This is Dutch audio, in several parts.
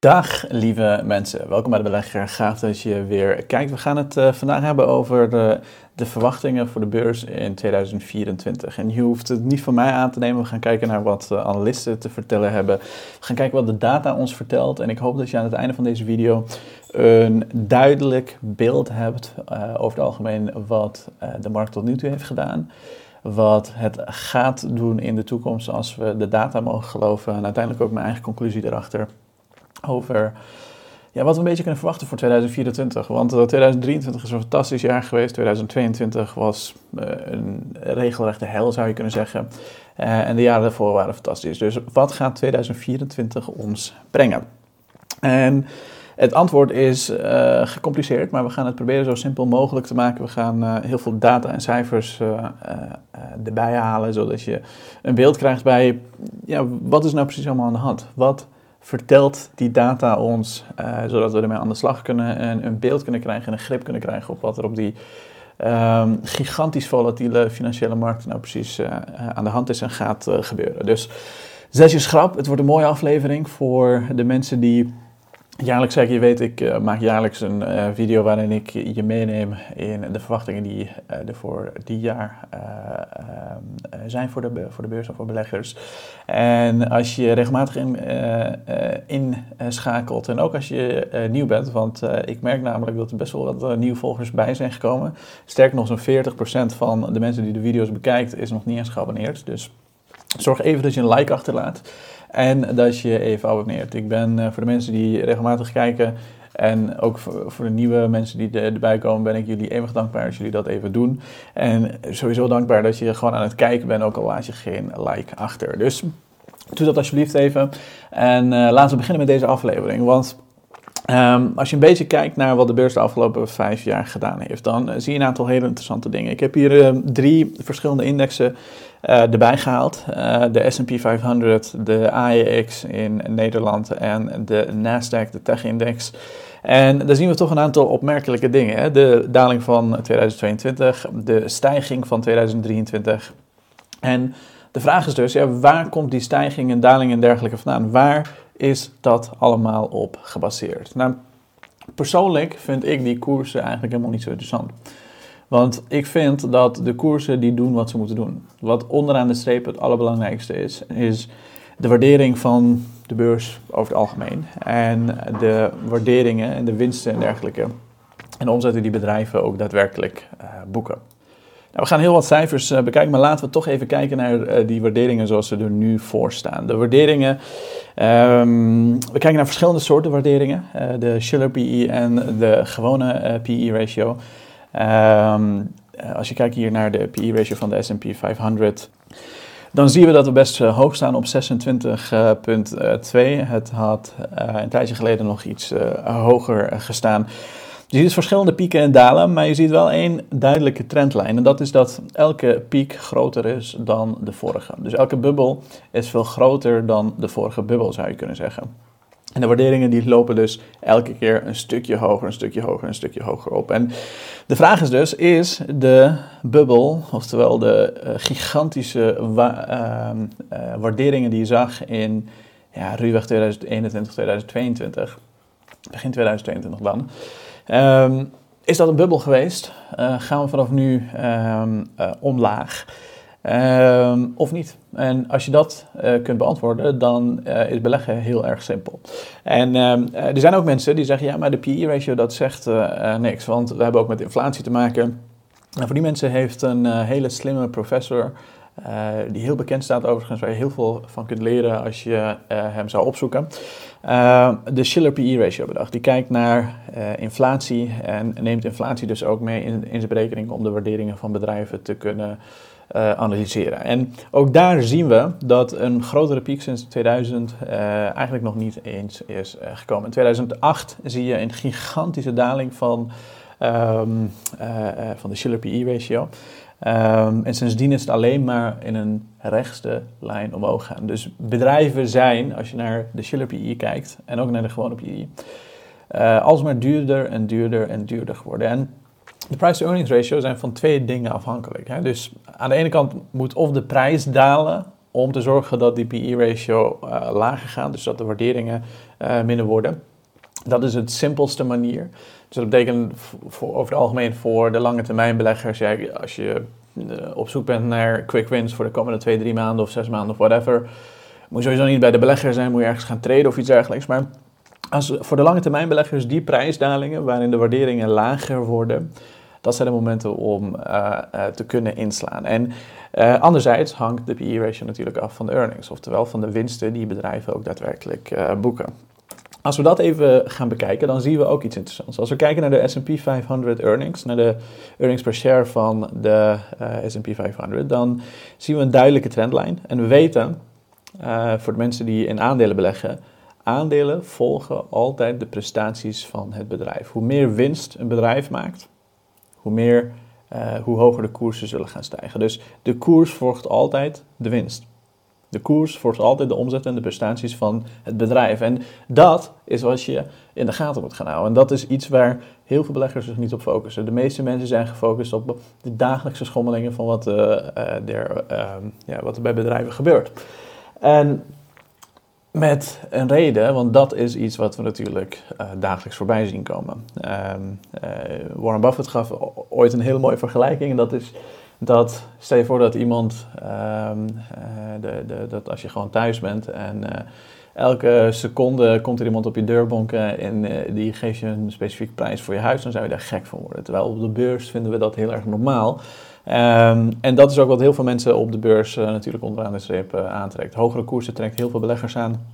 Dag lieve mensen, welkom bij de belegger. Gaaf dat je weer kijkt. We gaan het uh, vandaag hebben over de, de, verwachtingen voor de beurs in 2024. En je hoeft het niet van mij aan te nemen. We gaan kijken naar wat uh, analisten te vertellen hebben. We gaan kijken wat de data ons vertelt. En ik hoop dat je aan het einde van deze video een duidelijk beeld hebt uh, over het algemeen wat de markt tot nu toe heeft gedaan wat het gaat doen in de toekomst als we de data mogen geloven. En uiteindelijk ook mijn eigen conclusie erachter over ja, wat we een beetje kunnen verwachten voor 2024. Want 2023 is een fantastisch jaar geweest. 2022 was uh, een regelrechte hel, zou je kunnen zeggen. Uh, en de jaren daarvoor waren fantastisch. Dus wat gaat 2024 ons brengen? En het antwoord is gecompliceerd, maar we gaan het proberen zo simpel mogelijk te maken. We gaan heel veel data en cijfers erbij halen, zodat je een beeld krijgt bij ja, wat is nou precies allemaal aan de hand? Wat vertelt die data ons, uh, zodat we ermee aan de slag kunnen en een beeld kunnen krijgen en een grip kunnen krijgen op wat er op die um, gigantisch volatiele financiële markt nou precies uh, aan de hand is en gaat gebeuren. Dus zes schrap, het wordt een mooie aflevering voor de mensen die Jaarlijks zeg je weet, ik uh, maak jaarlijks een uh, video waarin ik je meeneem in de verwachtingen die uh, er voor die jaar zijn voor de, voor de beurs of voor beleggers. En als je regelmatig inschakelt in, en ook als je nieuw bent, want ik merk namelijk dat er best wel wat nieuwe volgers bij zijn gekomen. Sterker nog, zo'n 40% van de mensen die de video's bekijkt is nog niet eens geabonneerd. Dus zorg even dat je een like achterlaat. En dat je even abonneert. Ik ben uh, voor de mensen die regelmatig kijken en ook voor, de nieuwe mensen die erbij komen, ben ik jullie eeuwig dankbaar als jullie dat even doen. En sowieso dankbaar dat je gewoon aan het kijken bent, ook al laat je geen like achter. Dus doe dat alsjeblieft even. En uh, laten we beginnen met deze aflevering. Want Um, als je een beetje kijkt naar wat de beurs de afgelopen vijf jaar gedaan heeft, dan uh, zie je een aantal hele interessante dingen. Ik heb hier uh, drie verschillende indexen uh, erbij gehaald. de S&P 500, de AEX in Nederland en de Nasdaq, de tech-index. En daar zien we toch een aantal opmerkelijke dingen. Hè? De daling van 2022, de stijging van 2023. En de vraag is dus, ja, waar komt die stijging en daling en dergelijke vandaan? Waar is dat allemaal op gebaseerd? Nou, persoonlijk vind ik die koersen eigenlijk helemaal niet zo interessant. Want ik vind dat de koersen die doen wat ze moeten doen. Wat onderaan de streep het allerbelangrijkste is, is de waardering van de beurs over het algemeen. En de waarderingen en de winsten en dergelijke. En de omzetten die bedrijven ook daadwerkelijk uh, boeken. Nou, we gaan heel wat cijfers uh, bekijken, maar laten we toch even kijken naar uh, die waarderingen zoals ze er nu voor staan. De waarderingen, um, we kijken naar verschillende soorten waarderingen. De Schiller PE en de gewone PE ratio. Um, als je kijkt hier naar de PE ratio van de S&P 500, dan zien we dat we best hoog staan op 26,2. Het had een tijdje geleden nog iets hoger gestaan. Je ziet verschillende pieken en dalen, maar je ziet wel één duidelijke trendlijn. En dat is dat elke piek groter is dan de vorige. Dus elke bubbel is veel groter dan de vorige bubbel, zou je kunnen zeggen. En de waarderingen die lopen dus elke keer een stukje hoger, een stukje hoger, een stukje hoger op. En de vraag is dus, is de bubbel, oftewel de uh, gigantische uh, uh, waarderingen die je zag in ja, ruwweg 2021, 2022, begin 2022 dan, Um, is dat een bubbel geweest? Uh, gaan we vanaf nu uh, omlaag? Um, of niet? En als je dat uh, kunt beantwoorden, dan is beleggen heel erg simpel. En er zijn ook mensen die zeggen, ja, maar de PE-ratio dat zegt niks, want we hebben ook met inflatie te maken. En voor die mensen heeft een hele slimme professor die heel bekend staat overigens, waar je heel veel van kunt leren als je hem zou opzoeken. De Schiller PE ratio bedacht. Die kijkt naar inflatie en neemt inflatie dus ook mee in, in zijn berekening om de waarderingen van bedrijven te kunnen analyseren. En ook daar zien we dat een grotere piek sinds 2000 eigenlijk nog niet eens is gekomen. In 2008 zie je een gigantische daling van, um, van de Schiller PE ratio. Um, en sindsdien is het alleen maar in een rechtste lijn omhoog gaan. Dus bedrijven zijn, als je naar de Schiller PE kijkt en ook naar de gewone PE, uh, alsmaar duurder en duurder en duurder geworden. En de price-to-earnings ratio zijn van twee dingen afhankelijk. Hè? Dus aan de ene kant moet of de prijs dalen om te zorgen dat die PE-ratio uh, lager gaat, dus dat de waarderingen minder worden. Dat is het simpelste manier. Dus dat betekent voor, over het algemeen voor de lange termijn beleggers, als je op zoek bent naar quick wins voor de komende twee, drie maanden of zes maanden of whatever, moet je sowieso niet bij de belegger zijn, moet je ergens gaan traden of iets dergelijks. Maar als, voor de lange termijn beleggers die prijsdalingen, waarin de waarderingen lager worden, dat zijn de momenten om uh, uh, te kunnen inslaan. En uh, anderzijds hangt de PE-ratio natuurlijk af van de earnings, oftewel van de winsten die bedrijven ook daadwerkelijk boeken. Als we dat even gaan bekijken, dan zien we ook iets interessants. Als we kijken naar de S&P 500 earnings, naar de earnings per share van de S&P 500, dan zien we een duidelijke trendlijn. En we weten, voor de mensen die in aandelen beleggen, aandelen volgen altijd de prestaties van het bedrijf. Hoe meer winst een bedrijf maakt, hoe, meer, uh, hoe hoger de koersen zullen gaan stijgen. Dus de koers volgt altijd de winst. De koers volgt altijd de omzet en de prestaties van het bedrijf. En dat is wat je in de gaten moet gaan houden. En dat is iets waar heel veel beleggers zich niet op focussen. De meeste mensen zijn gefocust op de dagelijkse schommelingen van wat, uh, ja, wat er bij bedrijven gebeurt. En met een reden, want dat is iets wat we natuurlijk uh, dagelijks voorbij zien komen. Um, uh, Warren Buffett gaf ooit een hele mooie vergelijking. En dat is dat, stel je voor dat iemand, um, de, de, dat als je gewoon thuis bent en elke seconde komt er iemand op je deur bonken en die geeft je een specifieke prijs voor je huis, dan zou je daar gek van worden. Terwijl op de beurs vinden we dat heel erg normaal. Um, en dat is ook wat heel veel mensen op de beurs uh, natuurlijk onderaan de streep uh, aantrekt. Hogere koersen trekt heel veel beleggers aan.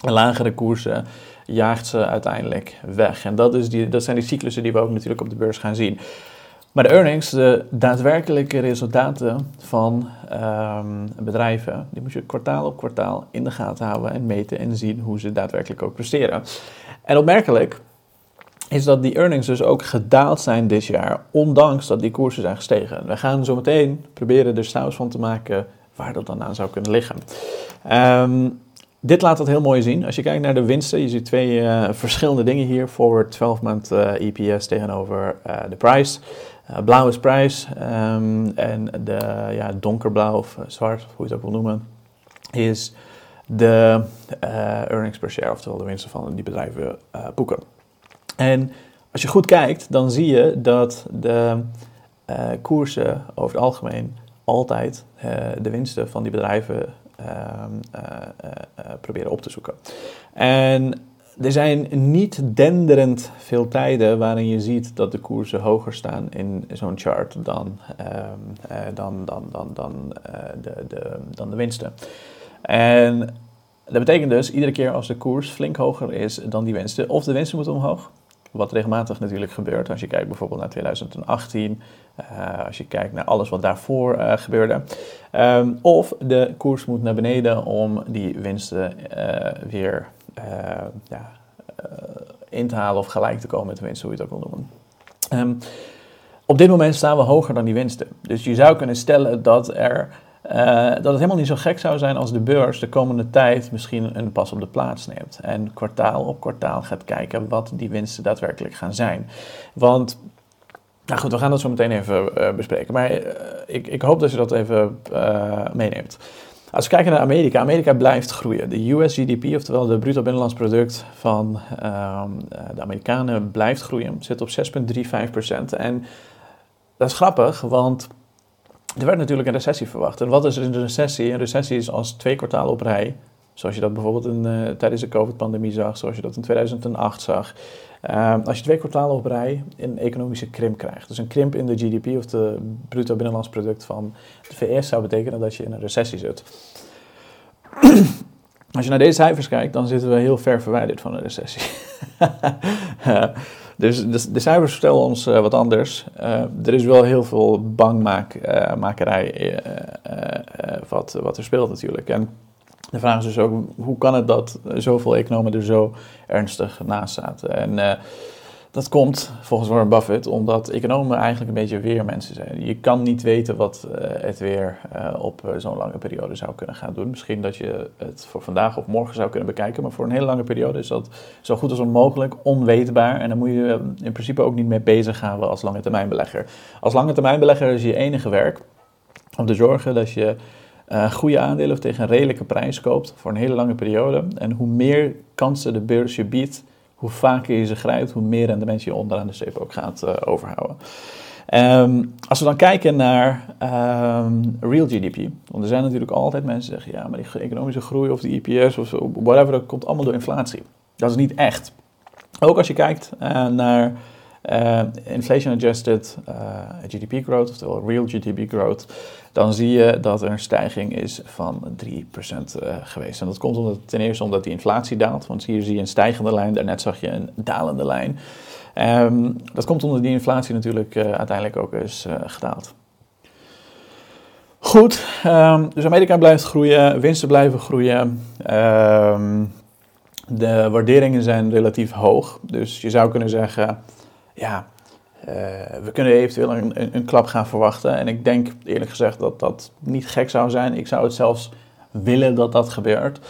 Lagere koersen jaagt ze uiteindelijk weg. En dat, is die, dat zijn die cyclussen die we ook natuurlijk op de beurs gaan zien. Maar de earnings, de daadwerkelijke resultaten van um, bedrijven, die moet je kwartaal op kwartaal in de gaten houden en meten en zien hoe ze daadwerkelijk ook presteren. En opmerkelijk is dat die earnings dus ook gedaald zijn dit jaar, ondanks dat die koersen zijn gestegen. We gaan zo meteen proberen er saus van te maken waar dat dan aan zou kunnen liggen. Um, dit laat dat heel mooi zien. Als je kijkt naar de winsten, je ziet twee uh, verschillende dingen hier. Forward 12 maand uh, EPS tegenover uh, de price. blauw is prijs um, en de ja, donkerblauw of zwart, hoe je het ook wil noemen, is de earnings per share, oftewel de winsten van die bedrijven boeken. En als je goed kijkt, dan zie je dat de koersen over het algemeen altijd de winsten van die bedrijven Ehm, eh, eh, eh, proberen op te zoeken. En er zijn niet denderend veel tijden waarin je ziet dat de koersen hoger staan in zo'n chart dan, ehm, dan, dan, dan, dan, de, de, dan de winsten. En dat betekent dus, iedere keer als de koers flink hoger is dan die winsten, of de winsten moeten omhoog, wat regelmatig natuurlijk gebeurt. Als je kijkt bijvoorbeeld naar 2018, uh, als je kijkt naar alles wat daarvoor uh, gebeurde. Um, of de koers moet naar beneden om die winsten uh, weer ja, in te halen of gelijk te komen met de winsten, hoe je het ook wil noemen. Um, op dit moment staan we hoger dan die winsten. Dus je zou kunnen stellen dat er uh, dat het helemaal niet zo gek zou zijn als de beurs de komende tijd misschien een pas op de plaats neemt. En kwartaal op kwartaal gaat kijken wat die winsten daadwerkelijk gaan zijn. Want, nou goed, we gaan dat zo meteen even uh, bespreken. Maar uh, ik, ik, hoop dat je dat even meeneemt. Als we kijken naar Amerika, Amerika blijft groeien. De US GDP, oftewel de bruto binnenlands product van ehm, de Amerikanen, blijft groeien. Zit op 6,35%. En dat is grappig, want er werd natuurlijk een recessie verwacht. En wat is een recessie? Een recessie is als twee kwartalen op rij, zoals je dat bijvoorbeeld in, uh, tijdens de COVID-pandemie zag, zoals je dat in 2008 zag. Uh, als je twee kwartalen op rij een economische krimp krijgt. Dus een krimp in de GDP of de bruto binnenlands product van de VS zou betekenen dat je in een recessie zit. Als je naar deze cijfers kijkt, dan zitten we heel ver verwijderd van een recessie. Dus de, de cijfers vertellen ons uh, wat anders. Uh, er is wel heel veel bangmakerij uh, wat, wat er speelt natuurlijk. En de vraag is dus ook, hoe kan het dat zoveel economen er zo ernstig naast zaten? En dat komt volgens Warren Buffett omdat economen eigenlijk een beetje weermensen zijn. Je kan niet weten wat uh, het weer uh, op uh, zo'n lange periode zou kunnen gaan doen. Misschien dat je het voor vandaag of morgen zou kunnen bekijken, maar voor een hele lange periode is dat zo goed als onmogelijk onweetbaar. En dan moet je in principe ook niet mee bezig gaan als lange termijn belegger. Als lange termijn belegger is je enige werk om te zorgen dat je goede aandelen tegen een redelijke prijs koopt voor een hele lange periode. En hoe meer kansen de beurs je biedt, hoe vaker je ze grijpt, hoe meer rendement je onderaan de streep ook gaat overhouden. Ehm, als we dan kijken naar ehm, real GDP, want er zijn natuurlijk altijd mensen die zeggen, ja, maar die economische groei of die EPS of whatever, dat komt allemaal door inflatie. Dat is niet echt. Ook als je kijkt uh, naar inflation-adjusted uh, eh, GDP growth, oftewel real GDP growth, dan zie je dat er een stijging is van 3% geweest. En dat komt omdat, ten eerste omdat die inflatie daalt, want hier zie je een stijgende lijn, daarnet zag je een dalende lijn. Um, dat komt omdat die inflatie natuurlijk uiteindelijk ook is gedaald. Goed, um, dus Amerika blijft groeien, winsten blijven groeien. Um, de waarderingen zijn relatief hoog. Dus je zou kunnen zeggen, ja, uh, we kunnen eventueel een, een, een, klap gaan verwachten. En ik denk eerlijk gezegd dat dat niet gek zou zijn. Ik zou het zelfs willen dat dat gebeurt.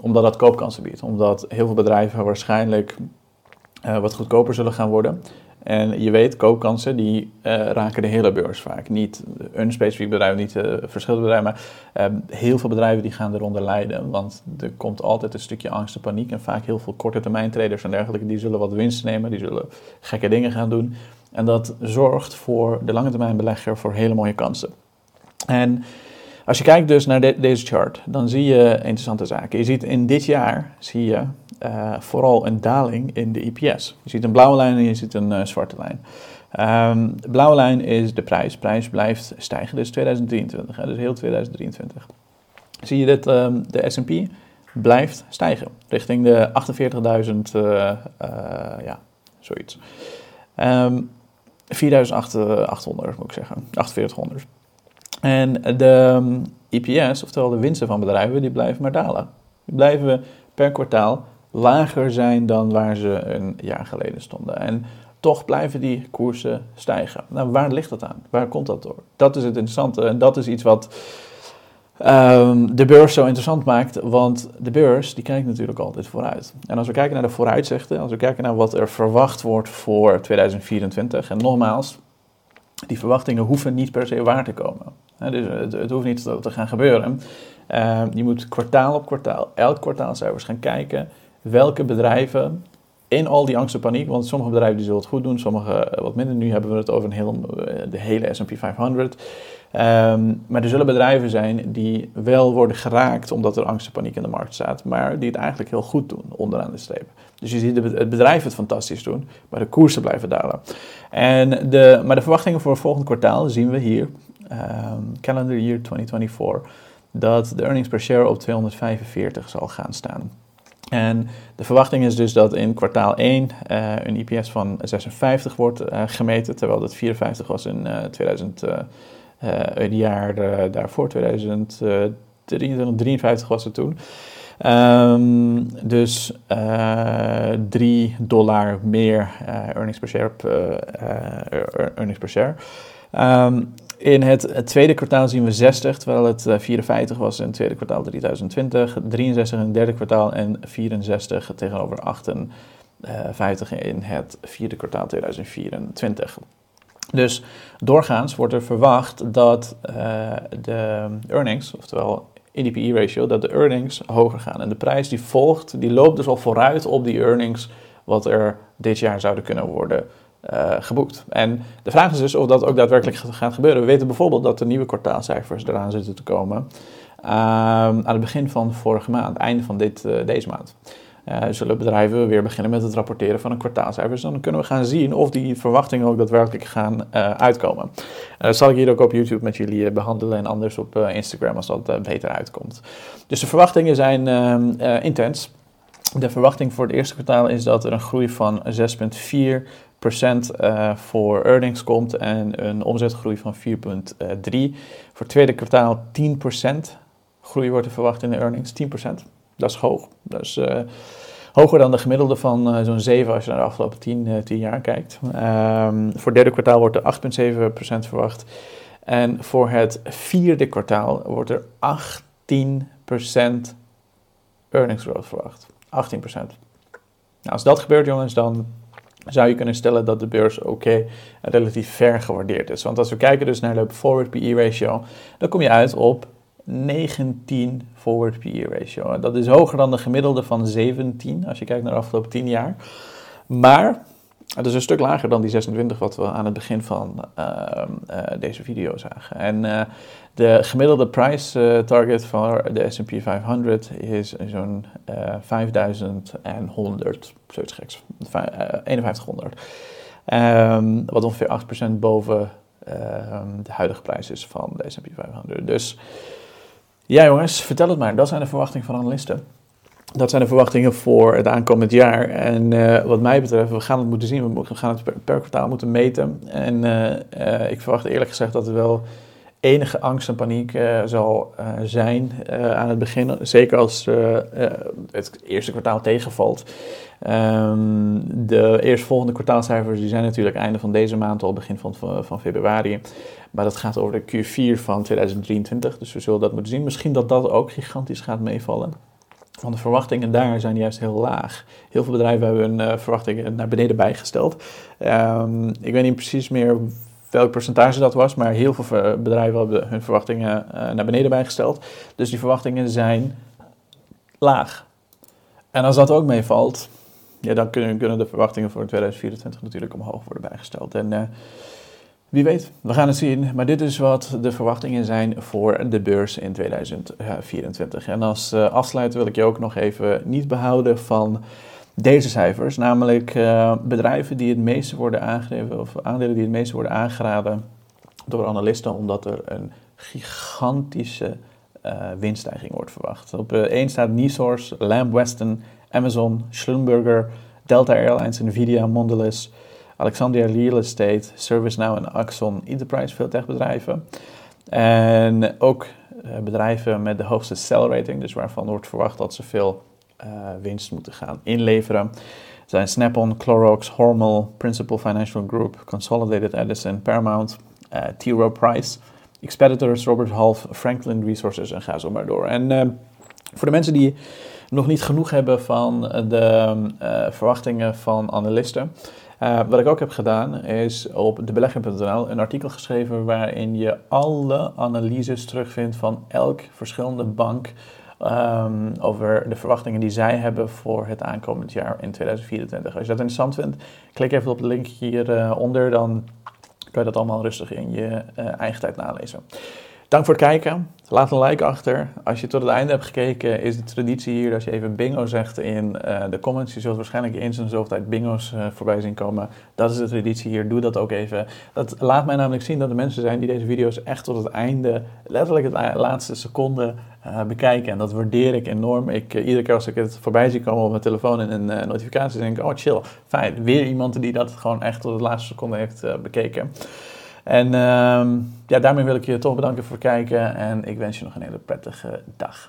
omdat dat koopkansen biedt. Omdat heel veel bedrijven waarschijnlijk uh, wat goedkoper zullen gaan worden. En je weet, koopkansen die uh, raken de hele beurs vaak. Niet een specifiek bedrijf, niet uh, verschillende bedrijven, maar heel veel bedrijven die gaan eronder lijden. Want er komt altijd een stukje angst en paniek. En vaak heel veel korte termijn traders en dergelijke, die zullen wat winst nemen, die zullen gekke dingen gaan doen. En dat zorgt voor de lange termijn belegger voor hele mooie kansen. En als je kijkt dus naar deze chart, dan zie je interessante zaken. Je ziet in dit jaar, zie je uh, vooral een daling in de EPS. Je ziet een blauwe lijn en je ziet een uh, zwarte lijn. Um, de blauwe lijn is de prijs. Prijs blijft stijgen, dus 2023, hè, dus heel 2023. Zie je dat um, de S&P blijft stijgen, richting de 48.000, uh, ja, zoiets. Um, 4.800 moet ik zeggen, 4800. En de EPS, oftewel de winsten van bedrijven, die blijven maar dalen. Die blijven per kwartaal lager zijn dan waar ze een jaar geleden stonden. En toch blijven die koersen stijgen. Nou, waar ligt dat aan? Waar komt dat door? Dat is het interessante en dat is iets wat um, de beurs zo interessant maakt, want de beurs die kijkt natuurlijk altijd vooruit. En als we kijken naar de vooruitzichten, als we kijken naar wat er verwacht wordt voor 2024, en nogmaals, die verwachtingen hoeven niet per se waar te komen. dus het, hoeft niet te gaan gebeuren. Uh, je moet kwartaal op kwartaal, elk kwartaalcijfers gaan kijken welke bedrijven in al die angst en paniek, want sommige bedrijven die zullen het goed doen, sommige eh, wat minder. Nu hebben we het over een heel, eh, de hele S&P 500. Um, maar er zullen bedrijven zijn die wel worden geraakt omdat er angst en paniek in de markt staat, maar die het eigenlijk heel goed doen onderaan de streep. Dus je ziet het bedrijf het fantastisch doen, maar de koersen blijven dalen. En de, maar de verwachtingen voor het volgende kwartaal zien we hier, um, calendar year 2024, dat de earnings per share op 245 zal gaan staan. En de verwachting is dus dat in kwartaal 1 uh, eh, een IPS van 56 wordt uh, gemeten, terwijl dat 54 was in uh, 2000, het jaar daarvoor, 2053 was het toen. Um, dus 3 dollar meer earnings per share. earnings per share. Um, in het, tweede kwartaal zien we 60, terwijl het 54 eh, was in het tweede kwartaal 2020, 63 in het derde kwartaal en 64 tegenover 58 in het vierde kwartaal 2024. Dus doorgaans wordt er verwacht dat uh, de earnings, oftewel EDPE-ratio, dat de earnings hoger gaan. En de prijs die volgt, die loopt dus al vooruit op die earnings wat er dit jaar zouden kunnen worden uh, geboekt. En de vraag is dus of dat ook daadwerkelijk gaat gebeuren. We weten bijvoorbeeld dat de nieuwe kwartaalcijfers eraan zitten te komen uh, aan het begin van vorige maand, einde van dit, uh, deze maand. Uh, zullen bedrijven weer beginnen met het rapporteren van een kwartaalcijfers. Dan kunnen we gaan zien of die verwachtingen ook daadwerkelijk gaan uitkomen. dat zal ik hier ook op YouTube met jullie behandelen en anders op Instagram als dat beter uitkomt. Dus de verwachtingen zijn intens. De verwachting voor het eerste kwartaal is dat er een groei van 6,4 uh, voor earnings komt en een omzetgroei van 4,3. Voor het tweede kwartaal 10% groei wordt er verwacht in de earnings. 10%. Dat is hoog. Dat is uh, hoger dan de gemiddelde van uh, zo'n 7 als je naar de afgelopen 10, 10 jaar kijkt. Um, voor het derde kwartaal wordt er 8,7% verwacht. En voor het vierde kwartaal wordt er 18% earnings growth verwacht. 18%. Nou, als dat gebeurt, jongens, dan zou je kunnen stellen dat de beurs oké relatief ver gewaardeerd is. Want als we kijken dus naar de forward PE ratio, dan kom je uit op 19 forward PE ratio. Dat is hoger dan de gemiddelde van 17 als je kijkt naar de afgelopen 10 jaar. Maar het is een stuk lager dan die 26 wat we aan het begin van uh, uh, deze video zagen. En uh, de gemiddelde price target voor de S&P 500 is zo'n 5100, zoiets geks, 5100. Um, wat ongeveer 8% boven de huidige prijs is van de S&P 500. Dus ja jongens, vertel het maar. Dat zijn de verwachtingen van analisten. Dat zijn de verwachtingen voor het aankomend jaar. En uh, wat mij betreft, we gaan het moeten zien. We gaan het per, kwartaal moeten meten. En uh, uh, ik verwacht eerlijk gezegd dat er wel enige angst en paniek zal zijn aan het begin. Zeker als het eerste kwartaal tegenvalt. Um, de eerstvolgende kwartaalcijfers die zijn natuurlijk einde van deze maand al, begin van, van februari. Maar dat gaat over de Q4 van 2023. Dus we zullen dat moeten zien. Misschien dat dat ook gigantisch gaat meevallen. Want de verwachtingen daar zijn juist heel laag. Heel veel bedrijven hebben hun uh, verwachtingen naar beneden bijgesteld. Um, ik weet niet precies meer welk percentage dat was, maar heel veel bedrijven hebben hun verwachtingen uh, naar beneden bijgesteld. Dus die verwachtingen zijn laag. En als dat ook meevalt, ja, dan kunnen, kunnen de verwachtingen voor 2024 natuurlijk omhoog worden bijgesteld. En wie weet, we gaan het zien. Maar dit is wat de verwachtingen zijn voor de beurs in 2024. En als uh, afsluiter wil ik je ook nog even niet behouden van deze cijfers. Namelijk uh, bedrijven die het meeste worden aangegeven, of aandelen die het meeste worden aangeraden door analisten, omdat er een gigantische uh, winststijging wordt verwacht. Op 1 staat Nisource, Lamb Weston, Amazon, Schlumberger, Delta Airlines, Nvidia, Mondelez. Alexandria Real Estate, ServiceNow en Axon Enterprise, veel techbedrijven. En ook uh, bedrijven met de hoogste sell rating, dus waarvan wordt verwacht dat ze veel uh, winst moeten gaan inleveren. Zijn Snap-on, Clorox, Hormel, Principal Financial Group, Consolidated Edison, Paramount, uh, T. Rowe Price, Expeditors, Robert Half, Franklin Resources en ga zo maar door. En voor de mensen die nog niet genoeg hebben van de verwachtingen van analisten, uh, wat ik ook heb gedaan is op debelegger.nl een artikel geschreven waarin je alle analyses terugvindt van elk verschillende bank um, over de verwachtingen die zij hebben voor het aankomend jaar in 2024. Als je dat interessant vindt, klik even op de link hieronder, dan kan je dat allemaal rustig in je uh, eigen tijd nalezen. Dank voor het kijken. Laat een like achter. Als je tot het einde hebt gekeken, is de traditie hier dat je even bingo zegt in uh, de comments. Je zult waarschijnlijk eens in zoveel tijd bingo's uh, voorbij zien komen. Dat is de traditie hier. Doe dat ook even. Dat laat mij namelijk zien dat er mensen zijn die deze video's echt tot het einde, letterlijk het laatste seconde, uh, bekijken. En dat waardeer ik enorm. Ik, iedere keer als ik het voorbij zie komen op mijn telefoon in een notificatie, denk ik, oh chill, fijn. Weer iemand die dat gewoon echt tot het laatste seconde heeft bekeken. En uh, ja, daarmee wil ik je toch bedanken voor het kijken en ik wens je nog een hele prettige dag.